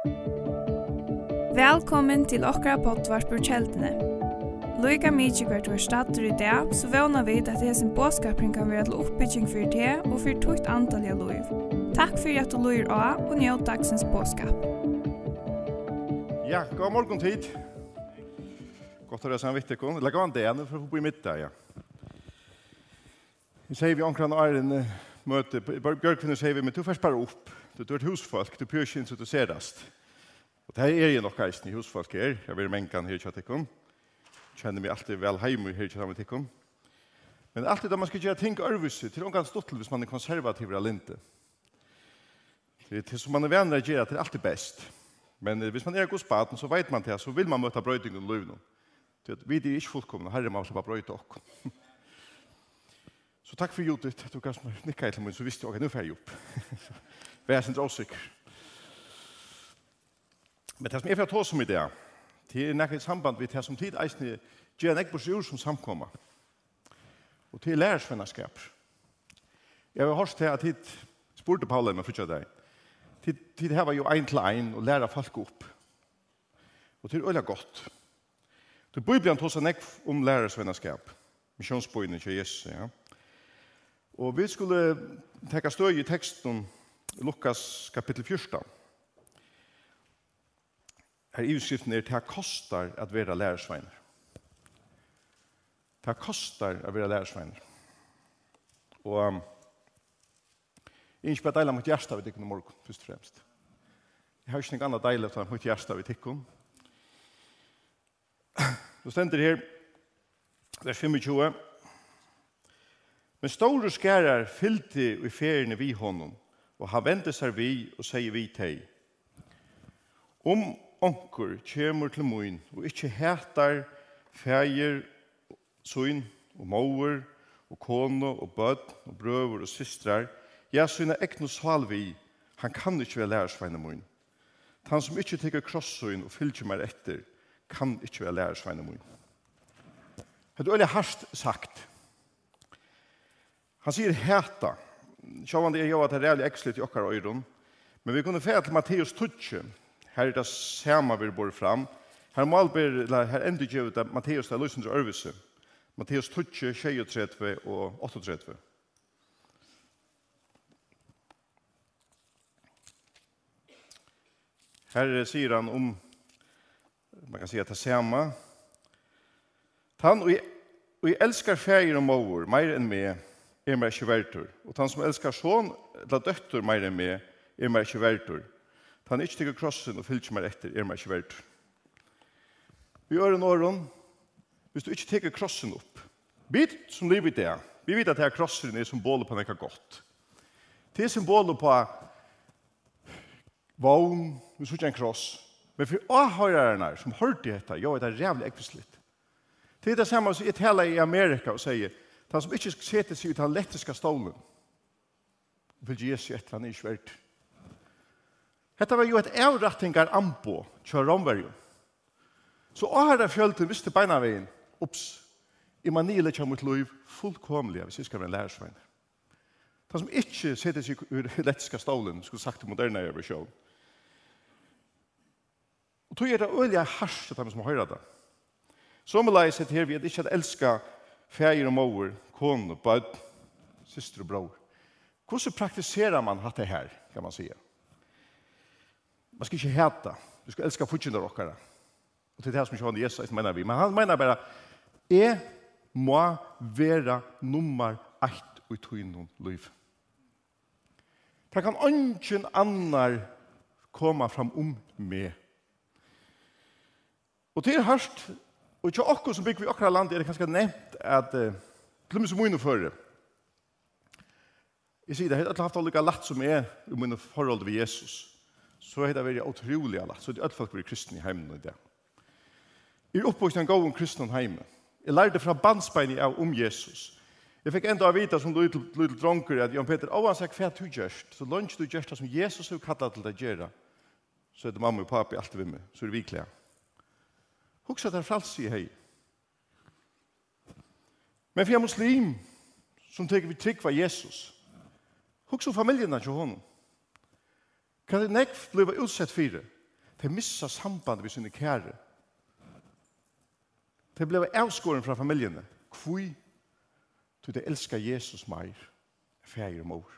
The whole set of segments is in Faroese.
Velkommen til okra pottvarpur kjeldene. Loika mykje hvert var stater i dag, så vana vi at sin båskapring kan være til oppbygging for det og for tukt antall av loiv. Takk for at du loir av og njød dagsens båskap. Ja, god morgon tid. Godt å røse en vittig kon. Legg an det ene for å bo i middag, ja. Vi sier vi omkring og er en møte. Bjørkvinner sier vi, men du først bare opp. Du er et husfolk, du prøver ikke introduserast. Og det er jo nok eisen i husfolk her. Jeg vil mengan her i kjattikken. Kjenner meg alltid vel heim her i kjattikken. Men alltid da man skal gjøre ting ørvise, til omgang stuttel hvis man er konservativ eller ikke. Det som man er venner å gjøre, det er alltid best. Men hvis man er god spaten, så vet man det, så vil man møte brøytingen og løvnen. Vi er ikke fullkomne, herre man slipper brøyte oss. Så takk for Judith, du kan nikka til min, så visste jeg, ok, nå får jeg opp. Vær jeg sindra. Men det som jeg får ta som i det, er nekket samband vi det som tid eisne gjør en ekbors jord som samkommer. Og til lærersvennerskap. Jeg har hørt til at tid spurte Paula med frutja deg. Tid, tid her var jo ein til ein og læra folk opp. Og til øyla godt. Til Bibelen tås han ekv om lærersvennerskap. Misjonsbøyene til Jesus, ja. Og vi skulle tekka støy i teksten Lukas kapittel 14. Her i utskriften er det kostar at være lærersveiner. Det kostar at være lærersveiner. Og um, jeg er ikke bare deilig mot hjertet vi tikkene morgen, først og fremst. Jeg har ikke noe annet deilig mot hjertet vi tikkene. Så stender her, vers 25. Men store skærer fyllte i feriene vi hånden, og han vende seg vi og sier vi til. Om onkur kjemur til moin og ikkje hætar fægir, søn og mauer og kone og bød og brøver og systrar, ja, søgn er ekne sval vi, han kan ikkje være lærersveina moin. Han som ikkje teker krossøgn og fylgjer meg etter, kan ikkje være lærersveina moin. Det er veldig hardt sagt. Han sier hæta, sjåvande er jo at det er reellig ekslet i okkar øyron, men vi kunne fære til Matteus Tutsche, her er det samme vi bor fram, her malber, eller her ender ikke ut at Matteus det er løsens ørvise, Matteus Tutsche, 36 og 38. Her sier han om, man kan si at det er samme, han og jeg, og jeg elsker feir og måvor, mer enn meg, er meg ikke verdur. Og han som elsker son, eller døtter meir enn meg, er meg ikke verdur. Han ikke tykker krossen og fylgjer meg etter, er meg ikke verdt. Vi gjør en åren, hvis du ikke tykker krossen opp, bit som liv i det, vi vet at det er krossen er symbolet på noe godt. Det er symbolet på vogn, vi ser ikke en kross, men for avhøyrerne som hørte dette, jo, det er rævlig ekvislitt. Det er det samme som jeg taler i Amerika og sier, Han som ikke setter seg ut av lettiska stålen, vil Jesus etter han i svært. Hetta var jo et avrattingar ambo kjør romverju. Så åhara fjölten visste beina vegin, ups, Immanuel kjem mot loiv fullkomlig, hvis jeg skal være en lærersvein. Han som ikke setter seg ur lettiska stålen, skulle sagt til moderne i versjon. Og tog er det øyelig harsk til dem som høyra det. Som leis heter her vi at ikke at elska fæger og mor, kon, bød, syster og bror. Hvordan praktiserer man hatt det her, kan man säga? Man skal ikke hata. Du skal elska fortjene av dere. Og til det som ikke har Jesus, mener vi. Men han mener bare, jeg må være nummer 1 i tøynen liv. Det kan ingen annar komme fram om meg. Og til hørst Og ikke akkurat som bygger vi akkurat land er det kanskje nevnt at uh, til og med som Jeg sier det, jeg har haft olika latt som er i mine forhold til Jesus. Så er det veldig utrolig latt, så det er alt folk blir kristne i heimen i det. Jeg er oppvokst en god om kristne i heimen. Jeg lærte fra bandsbeinet av om Jesus. Jeg fikk enda å vite som lydel dronker at Jan Peter, «Å, han sier hva du gjørst, så lønns du gjørst det som Jesus har kattet til deg gjøre, så er det mamma og papi alltid med meg, så er det vikelig. Hugsa frals fralsi hei. Men fyrir muslim som tenker vi tryggva Jesus, hugsa familjena til honom. Kan det nekv bliva utsett fyrir? De missa samband med sine kære. De bliva avskåren fra familjene. Kvui? Du, de elskar Jesus meir, fægir og mor.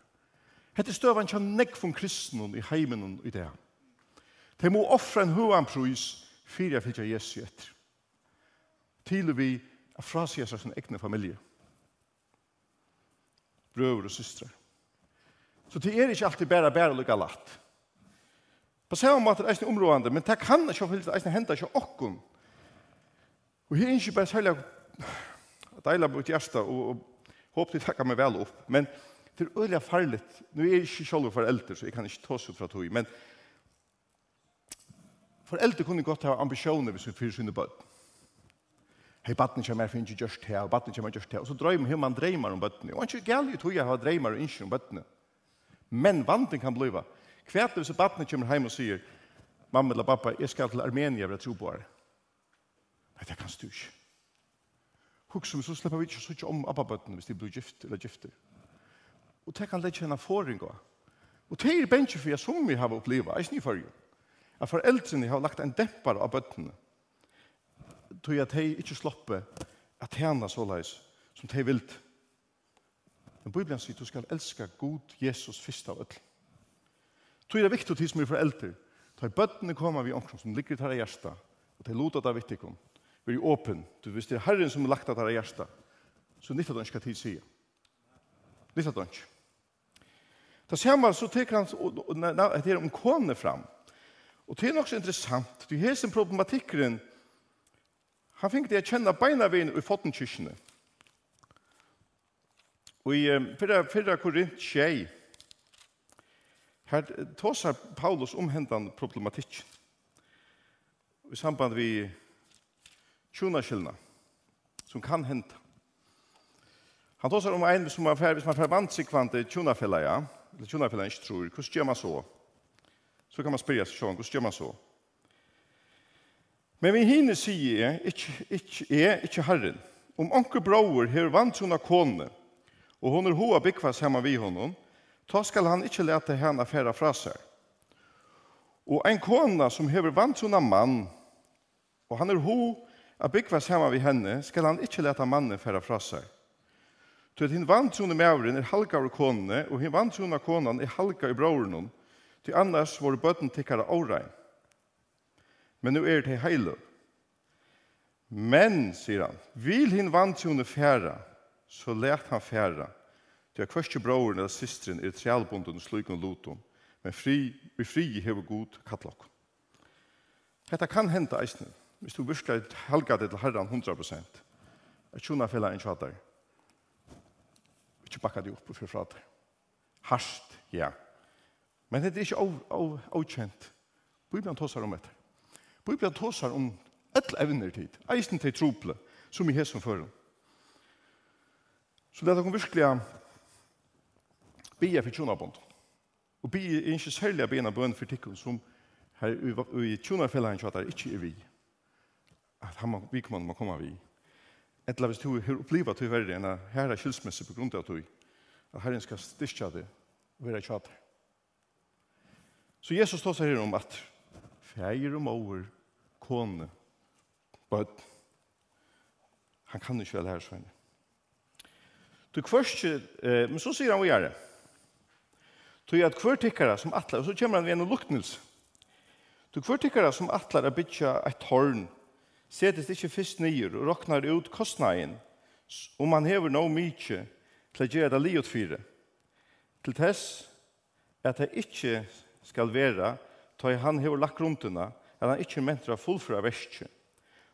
Hette støvan kja nekv von kristnum i heimenon i det. De må offra en huan prus fyrir jeg fylgja Jesus etter. Til vi er fra seg seg sin egne familie. Brøver og systre. Så det er ikke alltid bare bare lukka latt. På samme måte er det områdende, men det kan ikke hende det hender ikke okkom. Og her er ikke bare særlig at jeg lager ut hjerte og, og håper de takker meg vel opp. Men det er øyelig farligt. Nå er jeg ikke selv for eldre, så jeg kan ikke ta seg fra tog. Men det Foreldre kunne godt ha ambisjoner hvis vi fyrer sine bøtt. Hei, baden kommer for ikke gjørst her, og baden kommer gjørst her. Og så drømmer hur man dreymar om bøttene. Og ikke galt jo tog jeg har dreymar og ikke om bøttene. Men vanten kan bliva. Kvært hvis batten kommer hjem og sier, mamma eller pappa, jeg skal til Armenia for å tro på her. Nei, det kan du ikke. Huksum, så slipper vi ikke så ikke om abbabøttene hvis de blir gift eller gifter. Og det kan lett kjenne foringa. Og det er bensje for jeg som vi har oppleva, ikke ni forrige at foreldrene har lagt en dempar av bøttene tog at de ikke slopper at tjene så leis som de vil. Men Bibelen sier du skal elska god Jesus først av ødel. Tog er det viktig til som er foreldre. Ta i bøttene kommer vi omkring som ligger til hjertet og til lota det av om. Vi er åpen. Du, hvis det er Herren som er lagt til hjertet, så nytt at han skal tid sier. Nytt at han Da ser man så teker han, nei, det er om kone fram. Og det er nok så interessant, du har sin problematikkeren, han fikk det å kjenne beina ved i fottenkyrkene. Og i fyrra, fyrra Korint 2, her tåsar Paulus omhendan problematikk i samband vi tjonaskillna, som kan henta. Han tåsar om en som man fer, hvis man fer vant sig kvante tjonafella, ja, eller tjonafella ikke tror, hvordan gjør man så? Så kan man spyrja seg sånn, hvordan gjør man så? Men vi hinner sier jeg, ikke, ikke, er ikke herren. Om anker brauer her vant hun av kone, og hun er hoa byggfast hemma vi honom, ta skal han ikke lete henne færa fra seg. Og en kona som hever vant hun av mann, og han er ho av byggfast hemma vi henne, skal han ikke lete mannen færa fra seg. Så at hinn vant hun av mævren er halka av kone, og hinn vant hun av konan er halga i brauren Til annars var bøtten tikkara årein. Men nu er det heiløv. Men, sier han, vil hin vantjone færa, så let han færa. Til at kvarske bror eller systren er trælbunden og slukken luton, men fri, vi fri hever god kattlokk. Hetta kan henda eisne, hvis du virkelig helga det til herran 100%. Jeg tjona fela en tjadar. Ikke bakka det opp og fyrfra det. Harst, ja. Men det er ikke avkjent. Bibelen tåsar om etter. Bibelen tåsar om et evner tid. Eisen til trople, som i hesen føren. Så det er noen virkelig bia for tjonabond. Og bia er ikke særlig bia bøn for tikkun som her i tjonafellagen tjatar ikke er vi. At han, vi kommer må komme vi. Et Etla hvis du har opplivet til verre enn her er skilsmesse på grunn av at du at herren skal styrke det og være tjater. Så Jesus tar seg her om at feir og mor, kone, bød, han kan ikke vel her sånn. Du kvørst, eh, men så sier han hva gjør det. Du at kvør tikkara som atler, og så kommer han ved en luktnelse. Du kvør tikkara som atler er bytja et horn, setes ikke fyrst nyer og roknar ut kostnaden, om han hever noe mykje til å gjøre det livet fire. Til tess at det ikke skal vera, ta han hevur lagt grunduna, at han ikkje mentra fullfra verskje,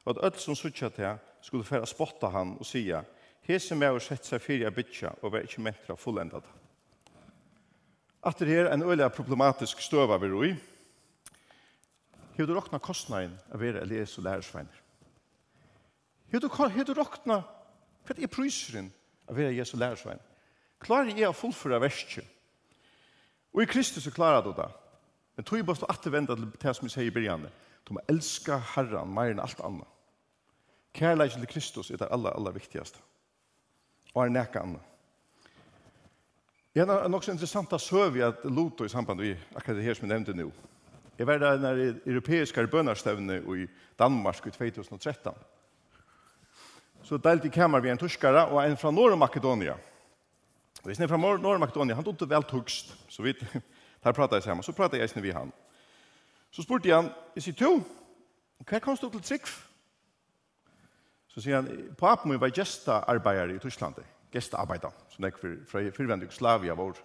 og at alt som suttja til skulle færa spotta han og sia, hese med å sette seg fyrir bytja og var ikkje mentra fullendat. At det er en øyla problematisk støva vi roi, hevur du råkna kostnaden av vera les og lærersveiner. Hevur du, hevur du rokna, hva er pryseren av vera Jesu lærersveiner? Klarer jeg å fullføre verset? Og i Kristus så klarer du det. Men tog bara stå att vända till det som vi säger i början. Du må älska Herren mer än allt annat. Kärleiken till Kristus är det allra, allra viktigaste. Och är näka annat. En av också intressanta söv att Loto i samband med akkurat det här som jag nämnde nu. Jag var där när det europeiska i Danmark i 2013. Så delt i kammar vi en tyskare och en från Norr Makedonia. Vi är från Norr Makedonia, han tog inte väl tugst. Så vi Der pratet jeg sammen, så pratet jeg snitt vi han. Så spurte jeg han, jeg sier, to, hva kom du til trygg? Så sier han, papen min var gestaarbeider i Tyskland, gestaarbeider, som jeg for, fra fyrvendig Slavia vår.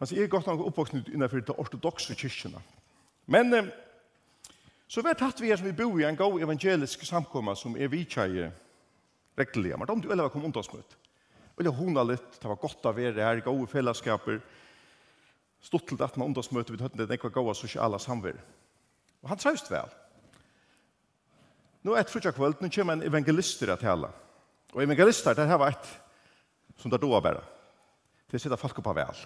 Han sier, jeg er godt nok oppvoksen innenfor de ortodoxe kyrkjene. Men eh, så vet hatt vi er som vi bor i en god evangelisk samkomma som er vidtjeie rektelig. Men de du eller var kom undansmøtt. Eller hona litt, det var godt å være her, gode fellesskaper, stått til at man ungdomsmøte vid høttene det ekva gåa sosiala samver. Og han trøyst vel. Nå er et frutja kvöld, nå kommer en evangelister at tala. Og evangelister, det her var et som det doa bæra. Det sitter folk oppa vel.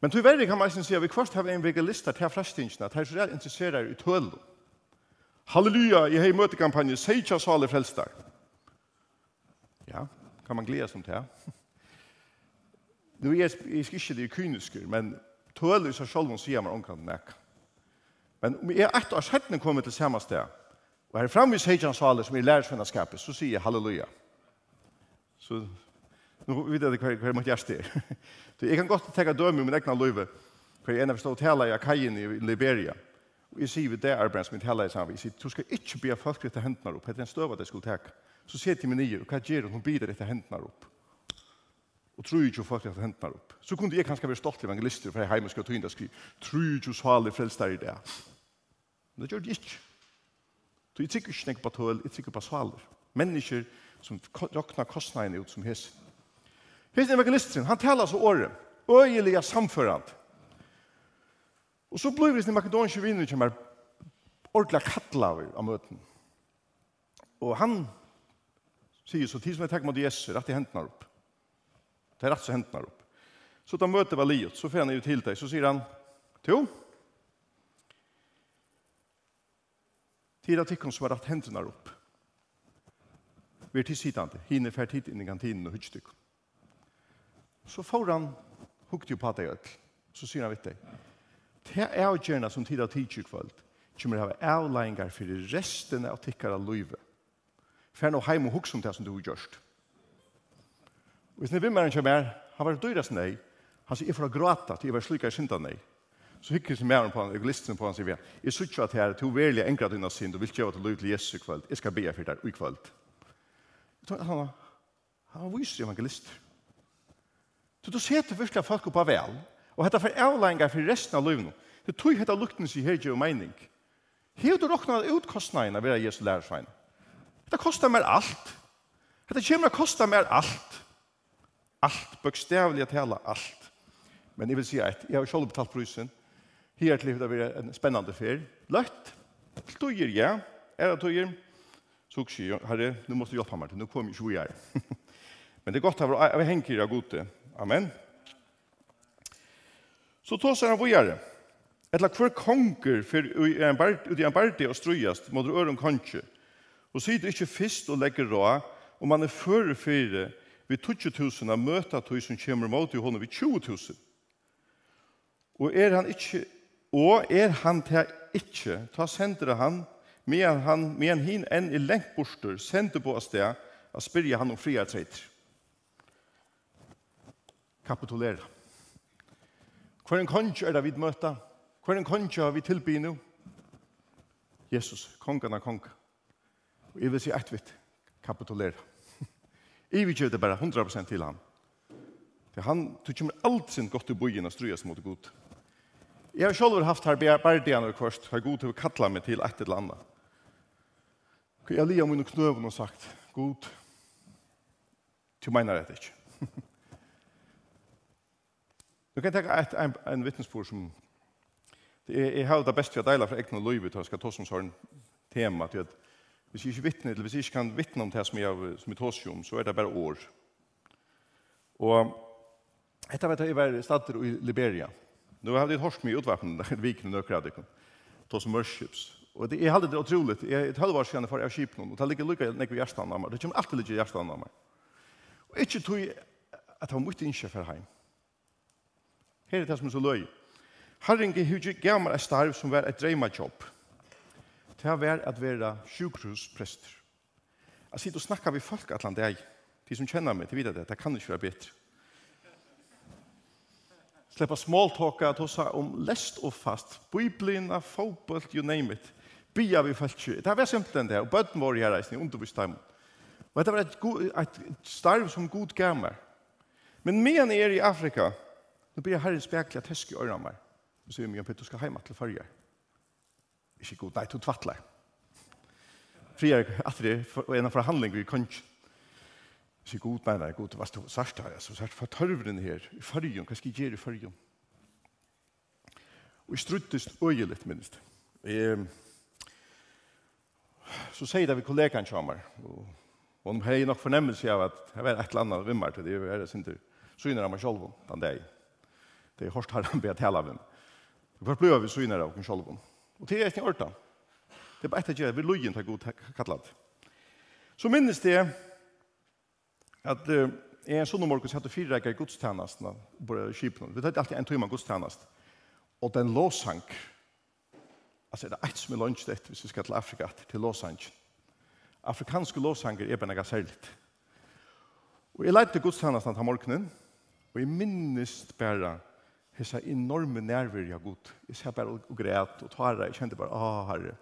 Men til verre kan man eisen si at vi kvart har en evangelister til frestingene, at her så er interesserar i tøl. Halleluja, i hei møtekampanje, seitja sale frelstar. Ja, kan man glede som til. Nu er jeg skal ikke det kynisker, men tøler i seg selv om sier man omkring nek. Men om jeg ett år settene kommer til samme sted, og her framme i Seidjan Saler som er lærersvennaskapet, så sier jeg halleluja. Så nu vet jeg hva jag måste gjøre det. jag kan godt döm døme min egna løyve, För en av forstå hela i Akaien i Liberia. Och jag säger vid det arbeidet som jeg tala i sammen, jeg du ska inte be folk etter upp. Det är en støv at skulle ta. Så sier jeg til min nye, vad gör hun? Hun bidrar etter hendene opp og tror ikke folk at hentene upp. opp. Så kunne jeg kanskje være stolt evangelister, for jeg hjemme skal ta inn og skrive, tror ikke salig frelster i det. Men det gjør det ikke. Så jeg tykker ikke på tøl, jeg tykker på saler. Mennesker som råkner kostnadene ut som hesen. Hesen evangelisten, han taler så året, øyelig og samførant. Og så blir det i makedonske vinner som er ordentlig kattlaver av møten. Og han sier så tid som jeg tenker mot Jesus, rett i hendene opp. Det er rett så hänt opp. upp. Så møter var Valiot, så får han ut till deg, Så sier han, Jo, tida tikkene som har rett hendunar upp. Vi er tilsidande, hine fer hit inn i kantinen og hyggstykken. Så får han hukti på deg öll, så sier han vitt deg, det er avgjørende som tida tidsjuk kvöld, kommer å ha avleggingar for resten av tikkene av livet. Fer nå heim og hukse om det som du har gjørst hvis ni vil mer vimmeren kommer, han var døyres nei, han sier, jeg får gråta til jeg var slik jeg synda nei. Så hikker seg mer på han, egoisten på han, sier vi, jeg sier ikke at her, to verlig enkrat unna synd, og vil kjøve til lov til Jesu kveld. jeg skal be for der i kveld. Han var, viser evangelist. Så du ser til virkelig folk oppa vel, og hette for avlengar for resten av livet. Det tog hette lukten sin her gjør mening. Hev du råkna ut kostnaden av å være Jesu lærersvein. Det kostar mer alt. Det kommer å kosta mer alt. Alt, bøkstavlig at allt. alt. Men jeg vil si at jeg har selv betalt prysen. Her til det blir en spennende fer. Løtt, tøyer ja, er det tøyer. Så sier herre, nå måste du hjelpe meg til, nå kommer ikke vi jeg. Men det er godt at vi henger av gode. Amen. Så tog seg han hvor jeg er. Etla hver konger for ut i en bardi og strøyast mot øren konge, og sier du ikke fyrst og legger rå, og man er føre fyrre vi 20.000 av møta tog som kommer mot i hånden vi 20.000. Og er han ikke, og er han til ikke, ta sender han, medan han, medan hin enn i lengt borster, sender på sted, at spyrja han om fria treiter. Kapitulera. Hver en konge er det vi møta? Hver en konge har vi tilby nu? Jesus, kongen av kongen. Og jeg vil si ett vitt, kapitulera. Ivi det bara 100% till han. För han tog kommer alt sin gott i bojen og strøyes mot god. Jag har selv haft här bare det kost. Har god att kalla mig till et eller annat. Och jag lia min knøven og sagt, god, du mener det ikke. Du kan ta ett, en, en vittnesbord som det är, jag har det bästa jag delar för egna livet och jag ska ta som sån tema till att Hvis jeg ikke vittner, eller hvis jeg ikke kan vittne om det som jeg, som jeg tåser om, så er det bare år. Og etter hvert jeg var stater i Liberia. Nå har jeg et hårst mye utvapen der, viken og nøkker hadde tås om worships. Og det, er aldri det utroligt. Jeg er et halvår siden for jeg kjip noen, og det ligger lukket nekker hjertan av meg. Det kommer alltid lukket hjertan av meg. Og ikke tog at han måtte ikke for heim. Her er det som er så løy. Herren gav gammel et starv som var et dreimajobb. jobb det var at være sjukhusprester. Jeg sitter og snakker vi folk at landet jeg. De som kjenner meg, de vet det. Det kan ikke være bedre. Sleppa småltåka at hos om lest og fast. Biblina, fotboll, you name it. Bia vi falt ikke. Det var simpelt enn det. Og bøtten vår her reisning, undervist dem. Og det var et, et starv som god gav meg. Men medan jeg er i Afrika, nå blir jeg herren at tesk i ørene meg. Og så er jeg mye om du skal hjemme til farger ikke god, nei, to tvattler. Frier, at det er en av forhandling vi kan ikke. Ikke god, nei, nei, god, hva stod sørst her, Så sørst for tørveren her, i fargen, hva skal jeg gjøre i fargen? Og jeg struttes øye litt, minst. Jeg, så sier det vi kollegaen kommer, og hon har nok fornemmelse av at jeg vet et eller annet vimmer til det, og jeg er ikke, tur. Så innan man selv, den dag. Det er hårst her han ber tale av henne. Hvorfor blir vi så innan av henne selv? Og det er ikke ordet. Det er bare etter at gjøre, vi løyen til god kallat. Så minnes det at uh, jeg er en sånn morgen satt fire rekker godstjenestene på skipene. Vi tar alltid en tøyma godstjenest. Og den låsank, altså er det ett som er lunsj det hvis vi skal til Afrika, til låsank. Afrikanske låsanker er bare noe særlig. Og jeg lette godstjenesten til morgenen, og jeg minnes bare hessa enorme nerver jag gott. Jag ser bara och grät och tårar. Jag kjente bara, ah herre.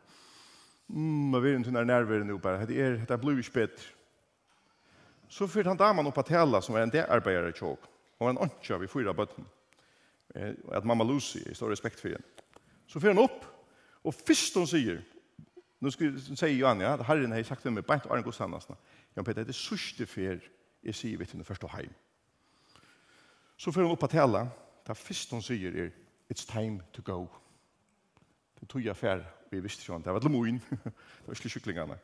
Mm, jeg vet inte när nerver nå bara. Det är det blir spett. Så fyrt han damen upp att hälla som var en del där tjåk. chok. Och en anka vi fyra bøtten. Eh, att mamma Lucy jeg stor respekt för henne. Så fyrt han upp och först hon säger Nu ska jag säga Johan, ja, herren har sagt till mig, bara inte Arne Gustafsson. Jan Peter, det är sista för jag säger vet inte förstå heim. Så fyrt han upp att hälla Det første hun sier er, it's time to go. Det tog jeg fær, vi visste ikke om det var til moen. det var ikke kyklingene.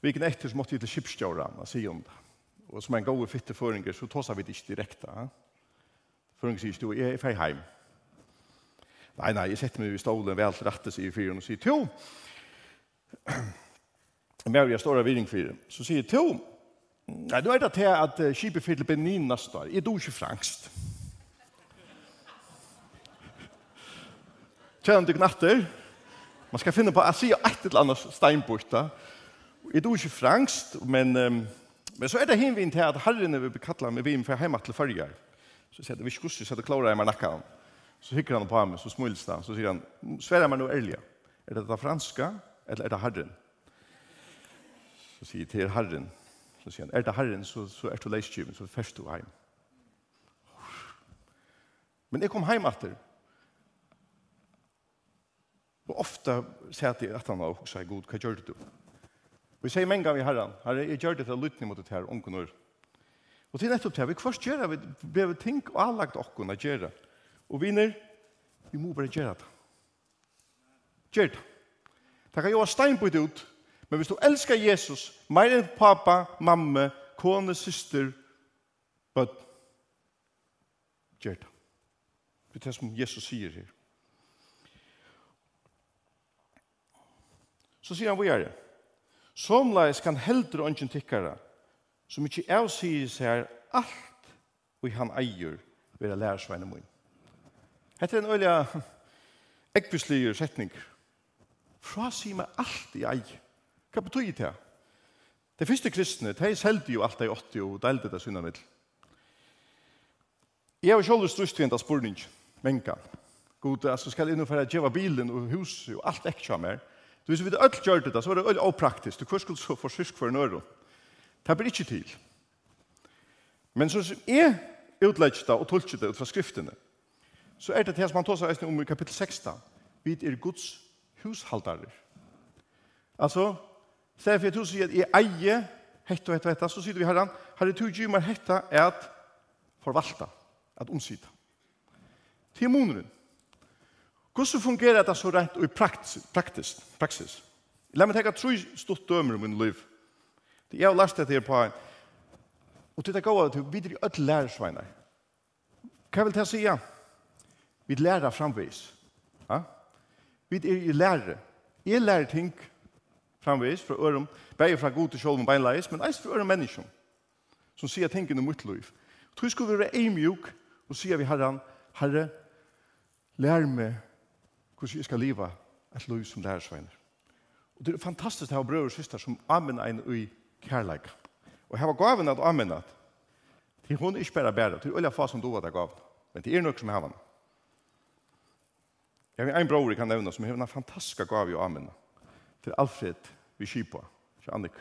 Vi gikk etter så måtte vi til skipsjøren og si om det. Og som en god fitte føringer, så tåsa vi det ikke direkte. Eh? Føringer sier, du, jeg er ferdig hjem. Nei, nei, jeg setter meg i stolen, vel til rette, sier fyren, og sier, to, Men jeg står av viring for Så sier to, nei, du er det til at skipet fyller Benin neste år. Jeg dog ikke frangst. Kjenner du knatter? Man ska finna på, att säga ett eller annat steinbort da. Jeg tror ikke frangst, men, um, men så är det hinvinn till att herren vil bekattla med vin för hemma till følger. Så säger jeg, vi skulle så det klarer mig nacka. Så hickar han på mig, så smuls han, så säger han, svärar man nu ärliga. Är det det franska, eller er det herren? Så sier jeg til herren, så sier han, er det herren, så, så er du leiskyven, så først du heim. Men jeg kom heim etter, Og ofte sier jeg til at han og sier god, hva gjør du? Og jeg sier mange ganger i herren, herre, jeg gjør det til å lytte mot det her, unge når. Og til nettopp til, vi kvart gjør det, vi ber ting og anlagt åkken å gjøre. Og vinner, vi må bare gjøre det. Gjør det. Det kan jo ha steinbryt ut, men hvis du elskar Jesus, mer enn pappa, mamma, kone, syster, bøtt, gjør det. Det er det som Jesus sier her. Så sier han vi er det. Somleis kan heldur ønsken tikkere, som ikkje avsies her alt og han eier vera lærersveine mun. Hette er en øyelig ekvislig setning. Fra sier meg alt i ei. Hva betyr det? De første kristne, de seldi jo alt i 80 og delte det sunna middel. Jeg har selv strust til en spurning, menka. God, altså skal jeg innofæra djeva bilen og huset og alt ekkja mer. Du hvis vi öll gjør det, så er det öll opraktisk. Du hva skulle så få sysk for en øre? Det blir ikke til. Men så som jeg utlegger det og tolker det ut fra skriftene, så er det det som han tar seg om i kapittel 16. Vi er Guds hushaldare. Altså, stedet for at du sier at jeg eier hette og hette og hette, så sier vi herran, herre tu gymar hette er at forvalta, at omsida. Til moneren. Hvordan fungerer det så rett og i praktisk, praktis, praksis? La meg tenke tre stort dømer om min liv. Jeg har lært dette her på en. Og til det går til vi er et lærersveinar. Hva vil jeg si? Vi lærer framvis. Ja? Vi er i lærer. Jeg lærer ting framvis fra øren, bare fra god til sjål og beinleis, men eis fra øren mennesker som sier tingene mot liv. Jeg tror vi skulle være eimjuk og sier vi herren, herre, lær meg hvordan jeg skal leve et liv som lærersveiner. Og det er fantastisk å ha brød og syster som amen en i kærleik. Og jeg har gaven at amen at til hun ikke bare bærer, til øyla fas som du var det gaven, men det er nok som har henne. Jeg har en bror jeg kan nevne som har en fantastisk gave i amen til Alfred vi kipa, til Annik.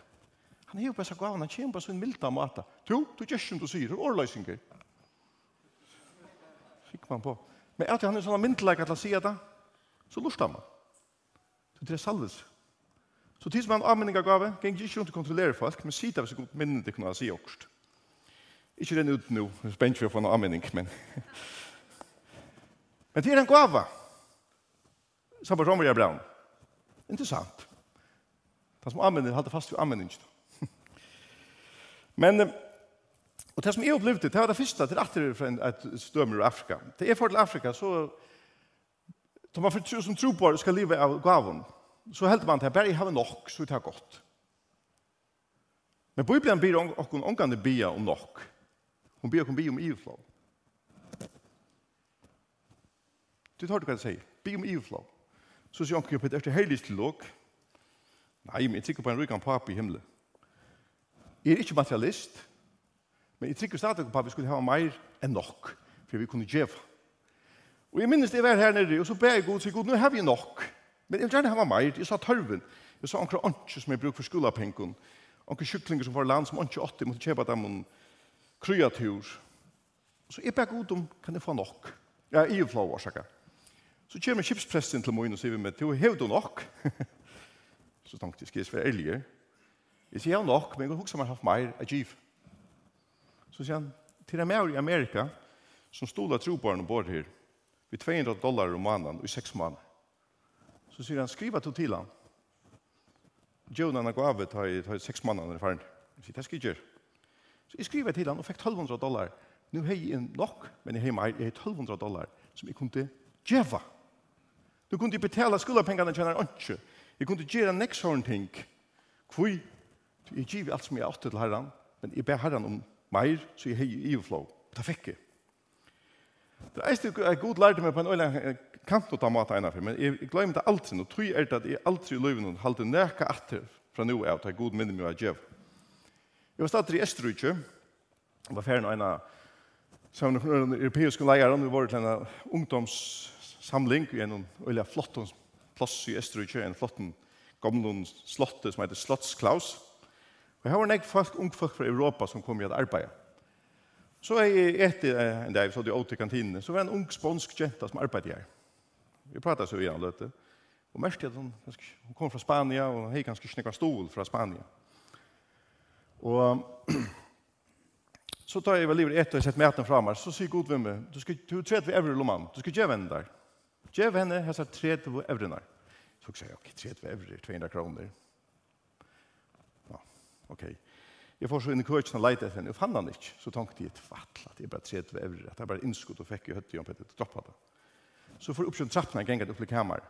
Han har jo bare gaven, han kommer på sin milda måte. Jo, du gjør ikke som du sier, du er årløysinger. Fikk man på. Men jeg tror han er sånn myndelig til å si det, så lustar man. Så det er salvis. Så tid som han avmenninger gave, gikk ikke rundt å kontrollere folk, men sida hvis jeg godt minnet det kunne si okst. Ikke den ut nå, jeg er spent for å få en avmenning, men... men det er en gave. Samme som jeg er braun. Interessant. Det som avmenninger, halte fast for avmenninger. men... Og det som jeg opplevde, det var det første, det er etter et stømmer i Afrika. Det er for til Afrika, så Tar man för som tror på det ska leva av gaven. Så helt man det berg har nok, så det är gott. Men Bibeln ber om och hon kan det be om nok. Hon ber om be om överflow. Du tar det kan säga. Be om överflow. Så så jag kan på det helig till lok. Nej, men jag tycker på en rykan pappa i himlen. Jag är inte materialist, men jag tycker stadig på att vi skulle ha mer än nok för vi kunde geva. Og jeg minnes det var her nede, og så ber jeg god, sier god, nå har vi nok. Men jeg vil gjerne ha meg, jeg sa tørven. Jeg sa anker anker som jeg bruker for skolapenken. Anker kyklinger som var land som anker åtte, måtte kjøpe dem en kryatur. Så jeg ber god om, kan jeg få nok? Ja, jeg er flau, årsaka. Så kommer kipspresten til min og sier vi med, du har du nok? så tenkte jeg, skal jeg være ærlig? Jeg sier, jeg har nok, men jeg har har haft mer, av giv. Så sier han, til en mer i Amerika, som stod av trobarn og bor her, vid 200 dollar om månaden i sex månader. Så sier han, skriva til til han. Jonan har gått av til seks månader i faren. Han sier, det skal jeg gjøre. Så jeg skriver til han og fikk 1200 dollar. Nu har jeg nok, men jeg har mer, jeg har 1200 dollar som jeg kunne gjøre. Du kunne betala skolapengene kjenner ikke. Jeg kunne gjøre nekst sånn ting. Hvor jeg giver alt som jeg har åttet til herren, men jeg ber herren om mer, så jeg har i overflow. Det fikk jeg. Det er ikke at god lærte meg på en øyne kant å ta mat ena for, men jeg glemmer det alltid, og tror er det at jeg aldri i løyven halte neka atter fra nå av, det er god minne meg av djev. Jeg var stadig i Estrøyke, og var ferdig en av sammen med den europeiske leieren, vi var til en ungdomssamling, i en øyne flott plass i Estrøyke, en flott gamle slottet som heter Slottsklaus. Og her var nek folk, ung folk fra Europa som kom i at arbeide. Så er jeg etter en dag, så hadde jeg åt i kantinen, så var en ung sponsk jenta som arbeidde her. Vi pratet så igjen om dette. Og mest til at hun, hun kom fra Spania, og hun hadde ganske snakket stol fra Spania. Og så tar jeg vel livet etter og setter maten fra meg, så sier god ved meg, du skal du tre til evre lomman, du skal gjøre henne der. Gjøre henne hessa tre til evre der. Så sier jeg, ok, tre til evre, 200 kroner. Ja, ok. Jeg får så inn i køkken og leite etter henne, og fann han ikke. Så tenkte jeg, fattla, det er bare tredje ved euro, det er bare innskudd, og fikk i høtt i om Petter, droppet det. Så får jeg oppkjønn trappene, jeg gengat opp til kammer.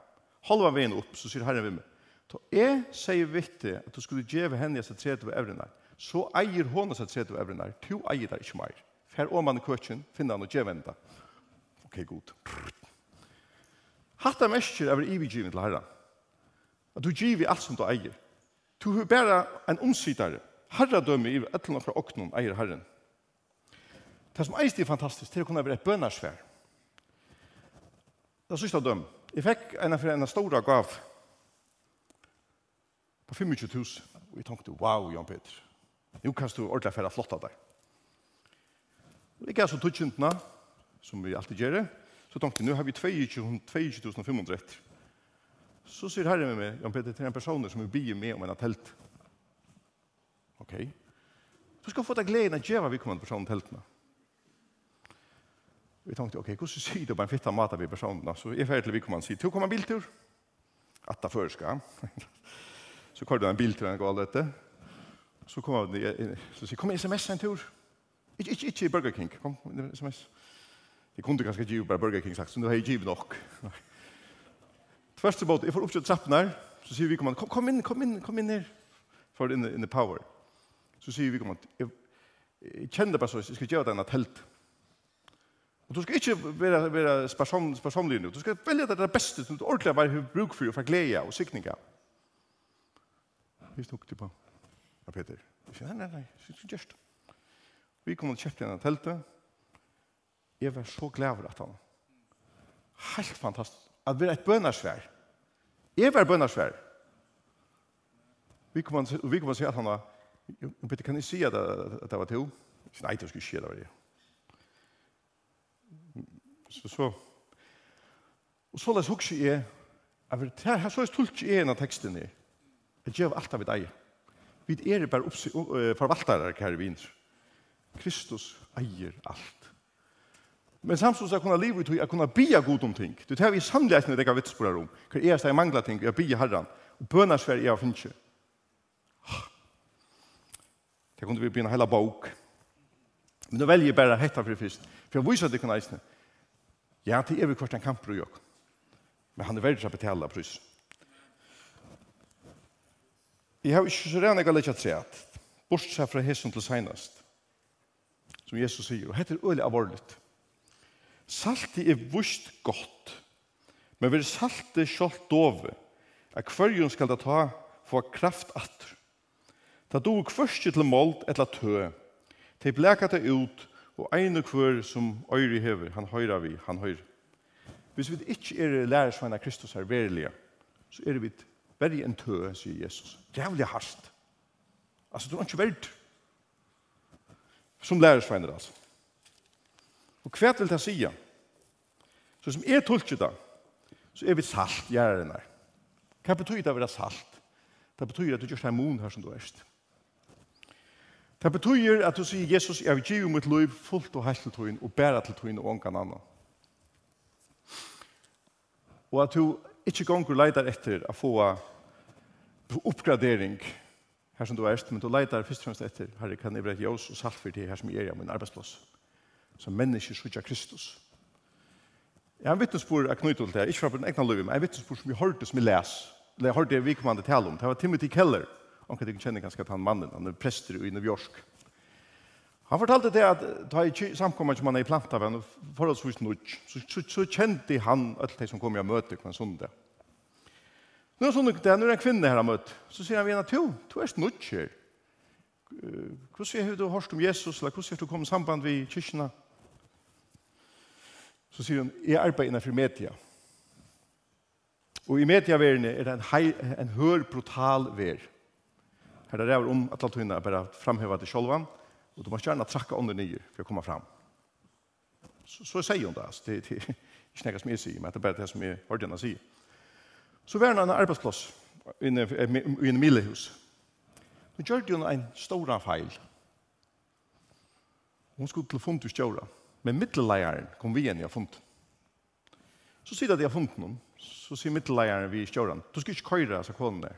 Halva veien opp, så sier herren ved meg, Så jeg sier vittig at du skulle gjøre henne seg tredje ved euroene, så eier hun seg tredje ved euroene, to eier det ikke mer. Fær om han i køkken, finner han og gjøre henne det. Ok, god. Hatt Hatta mestjer er ivigivet til herren. At du djeve alt som du eier. Du er bare en omsidere herradømme i etter fra åknen eier herren. Det som eist er fantastisk, det er å kunne være et bønarsvær. Det er sørste døm. Jeg fikk en av en store gav på 25 000. Og jeg tenkte, wow, Jan Peter. Nå kan du ordentlig for flott av deg. Og jeg så tøtjentene, som vi alltid gjør, så tenkte jeg, nå har vi 22 500 etter. Så sier herre med meg, Jan Peter, til en person som vil bygge med om en telt. Okej. Okay. Du skal få deg gleden av djeva vi kommer til personen teltene. Vi tenkte, ok, hvordan sier du bare fittet mat av vi personene? Så jeg ferdig til vi kommer og sier, du kommer en biltur. At det før skal. så kommer det en biltur en gale dette. Så kommer det, så sier, kom sms en tur. Ikke, ikke, ikke Burger King, kom sms. Jeg kunne ganske ikke bare Burger King sagt, så nå har jeg giv nok. Tvers til båten, jeg får oppkjøtt trappen her, så sier vi, kom, kom inn, kom inn, kom inn her. For in the, in the power så sier vi kommer, jeg, jeg kjenner bare så, jeg skal gjøre denne telt. Og du skal ikke være, være sparsom, sparsomlig nå, du skal velge det beste, som du ordentlig har bruk for, for glede og sikninger. Vi stod til på, ja, Peter. Jeg sier, nei, nei, nei, jeg gjør det. Vi kom og kjøpte denne teltet. Jeg var så glad for at han. Helt fantastisk. At vi er et bønnersvær. Jeg var bønnersvær. Vi kom og sier at han var Jo, Peter, kan jeg si at att det var to? Nei, det skulle skje, det var det. Så, så. Og så les hukse jeg, at det her, så er stult ikke en av teksten her. Jeg gjør alt av deg. Vi er bare oppsi, forvaltere her vins. Kristus eier alt. Men samtidig så kunne livet ut og kunne bia god om ting. Det er vi samleisende det kan vitspore om. Hva er det jeg mangler ting, jeg bia herren. Og bønner bønasvær jeg finner ikke. Det kunne vi bli en hela bok. Men nu velger jeg bare hetta for fyrst. For jeg viser det kan eisne. Ja, det er vi kvart en kamp bror jokk. Men han er verdt å betale pris. Jeg har ikke så rene galet ikke treet. Bortsett fra hesen til senest. Som Jesus sier. Og hette er øyelig avorligt. Saltet er vust godt. Men vi saltet kjolt dove. At hverjum skal det ta få kraft atter. Da du kvørst til målt etla tø. Tei bleka det ut, og ein og kvør som øyre hever, han høyra vi, han høyre. Hvis vi ikke er lærersvein av Kristus her verilige, så er vi verre en tø, sier Jesus. Jævlig hardt. Altså, du er ikke verdt. Som lærersveiner, altså. Og hva vil det sige? Så som er tolket da, så er vi salt, gjerne her. Hva betyr det å være salt? Det betyr at du gjør seg mon her som du erst. Det betyr at du sier Jesus, jeg vil give mitt liv fullt og helt til tøyen, og bære til tøyen og ångan annan. Og at du ikke gonger leitar etter å få oppgradering her som du er, men du leitar først og fremst etter, herre, kan jeg være jøs og salt for det her som jeg er i min arbeidsplass, som mennesker sutja Kristus. Jeg har en vittnesbord av knyttet til det, ikke fra på den egna løyve, men en vittnesbord som vi hørte, som vi les, eller jeg hørte det vi kommande tale om, det var Timothy Keller, Och det känner ganska att han mannen, han er präster i New York. Han fortalte det at da jeg samkommer som han er i plantaven, forholdsvis nødt, så, så, så kjente han alt det som kom i møte på en sondag. Nå er sånn det, nå er en kvinne her han møtt, så sier han ved henne, to, to er nødt her. Hvordan har du hørt om Jesus, eller hvordan har du kommet samband med kyrkene? Så sier hun, jeg arbeider innenfor media. Og i mediaverdenen er det en, hei, en hør brutal ver. Her er det om at alt hun er bare framheva til sjolvan, og du må gjerne trakka under nye for å komme fram. Så, så sier hun det, altså. Det, det, ikke noe som jeg sier, men det er bare det som jeg hørte henne sier. Så var det en arbeidsplass i en milehus. Nå gjør hun en stor feil. Hun skulle til fund til Stjøra, men middeleieren kom vi igjen i fund. Så sier de at jeg har funnet noen, så sier middeleieren vi i Stjøra, du skal ikke køyre, sa kålen der.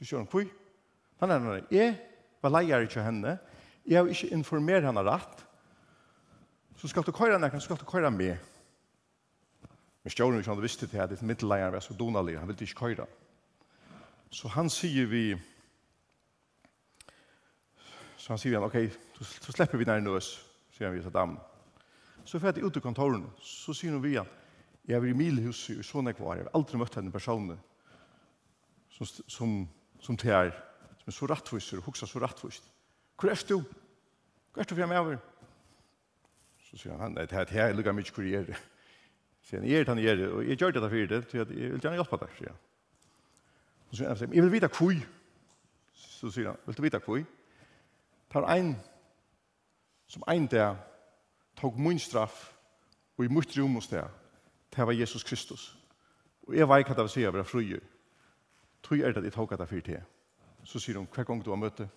Så sier hun, hvor? Nei, nei, nei, jeg var leier ikke henne. Jeg har ikke informert henne rett. Så skal du køyre henne, så skal du køyre meg. Men stjåren ikke hadde visst til at det middelleieren var så donalig. Han ville ikke køyre. Så han sier vi, så han sier vi, ok, så slipper vi nær nøs, sier han vi til damen. Så får jeg ut i kontoren, så sier hun vi han, jeg var i Milhuset, i sånn jeg jeg har aldri møtt henne personen, som, som som til er, som er så rettviser og hukser så rettvist. Hvor er du? Hvor er du fremme over? Så sier han, nei, det her er lukket mye hvor jeg er. Sier han, jeg er det han gjør det, og jeg gjør det for det, så jeg vil gjerne hjelpe deg, sier han. Så sier han, jeg vil vite hvor. Så sier han, vil du vite hvor? Tar ein, som ein der, tok min straff, og i mitt rom hos det, det var Jesus Kristus. Og jeg vet hva det vil si, jeg var frøyer tror er det at jeg tog det for til. Så sier hun, hver gang du har møtt det?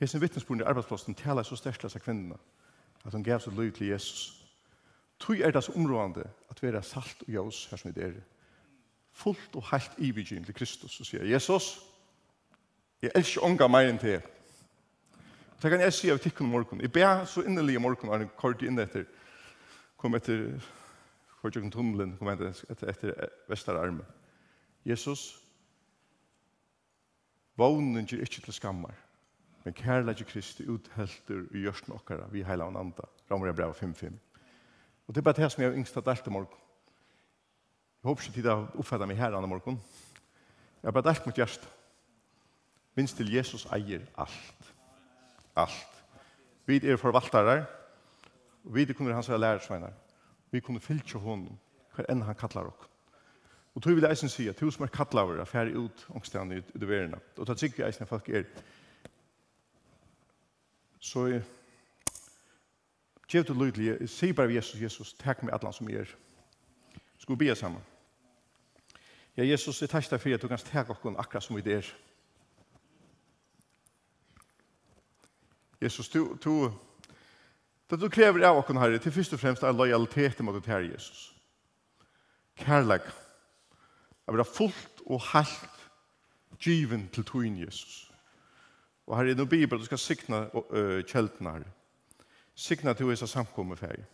Hesen vittnesbordene i arbeidsplassen taler så størst av kvinnerne at hun gav seg løy til Jesus. Tror er det så områdende at vi er salt og jøs her som vi er. Fullt og helt ivigjyn til Kristus og sier, Jesus, jeg elsker ånga meg enn til. Det kan jeg si av tikkene om morgenen. Jeg ber så innelig i morgenen, og jeg kort inn etter, kom etter, kom etter tunnelen, kom etter, etter, etter vestararmen. Jesus, vånen gjør ikke til skammer, men kærleik Kristi uthelter i gjørsten okkara, vi heila og nanda, rammer jeg brev 5-5. Og det er bare det som jeg har yngst at delt i morgen. Jeg håper ikke tid å oppfatte meg her andre morgen. Jeg har bare delt mot hjert. Minst til Jesus eier alt. Alt. Vi er forvaltere, og vi er kunne hans lærersveinar, vi kunne fylkje honom, hver enn han kallar oss. Og tog vil eisen si at hos mer kattlaver er færre ut ångstene i det verden. Og ta sikker eisen folk er så Gjev til lydelig, jeg sier bare Jesus, Jesus, takk med alle som er. Skal vi be sammen? Ja, Jesus, jeg takk deg for at du kan takk oss akkurat som vi er. Jesus, du, du, det du krever av oss, Herre, til først og fremst er lojalitet mot det her, Jesus. Kærlighet å være fullt og helt given til togin Jesus. Og her er noe bibel, du skal sikna uh, kjeltene her. Sikna til hva samkommer ferie.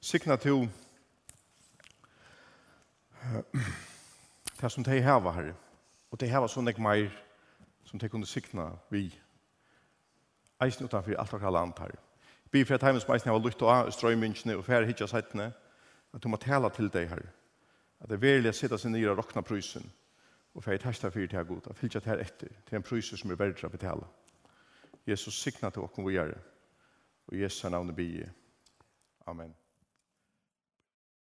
Sikna til uh, det som de heva her. Og de heva sånn ikke meir som de kunne sikna vi. Eisen utanfor alt og alle andre her. Bifra Times meisen heva lutt og strøymynsjene og ferie hitja seitene. At du må tala til deg her. At det verlig sitter seg nye og råkner prysen, og for jeg testa fyrir til jeg god, og fyllt til etter, til en prys som er verdt å betale. Jesus sikna til åkken vi gjør, og Jesus navnet be. Amen.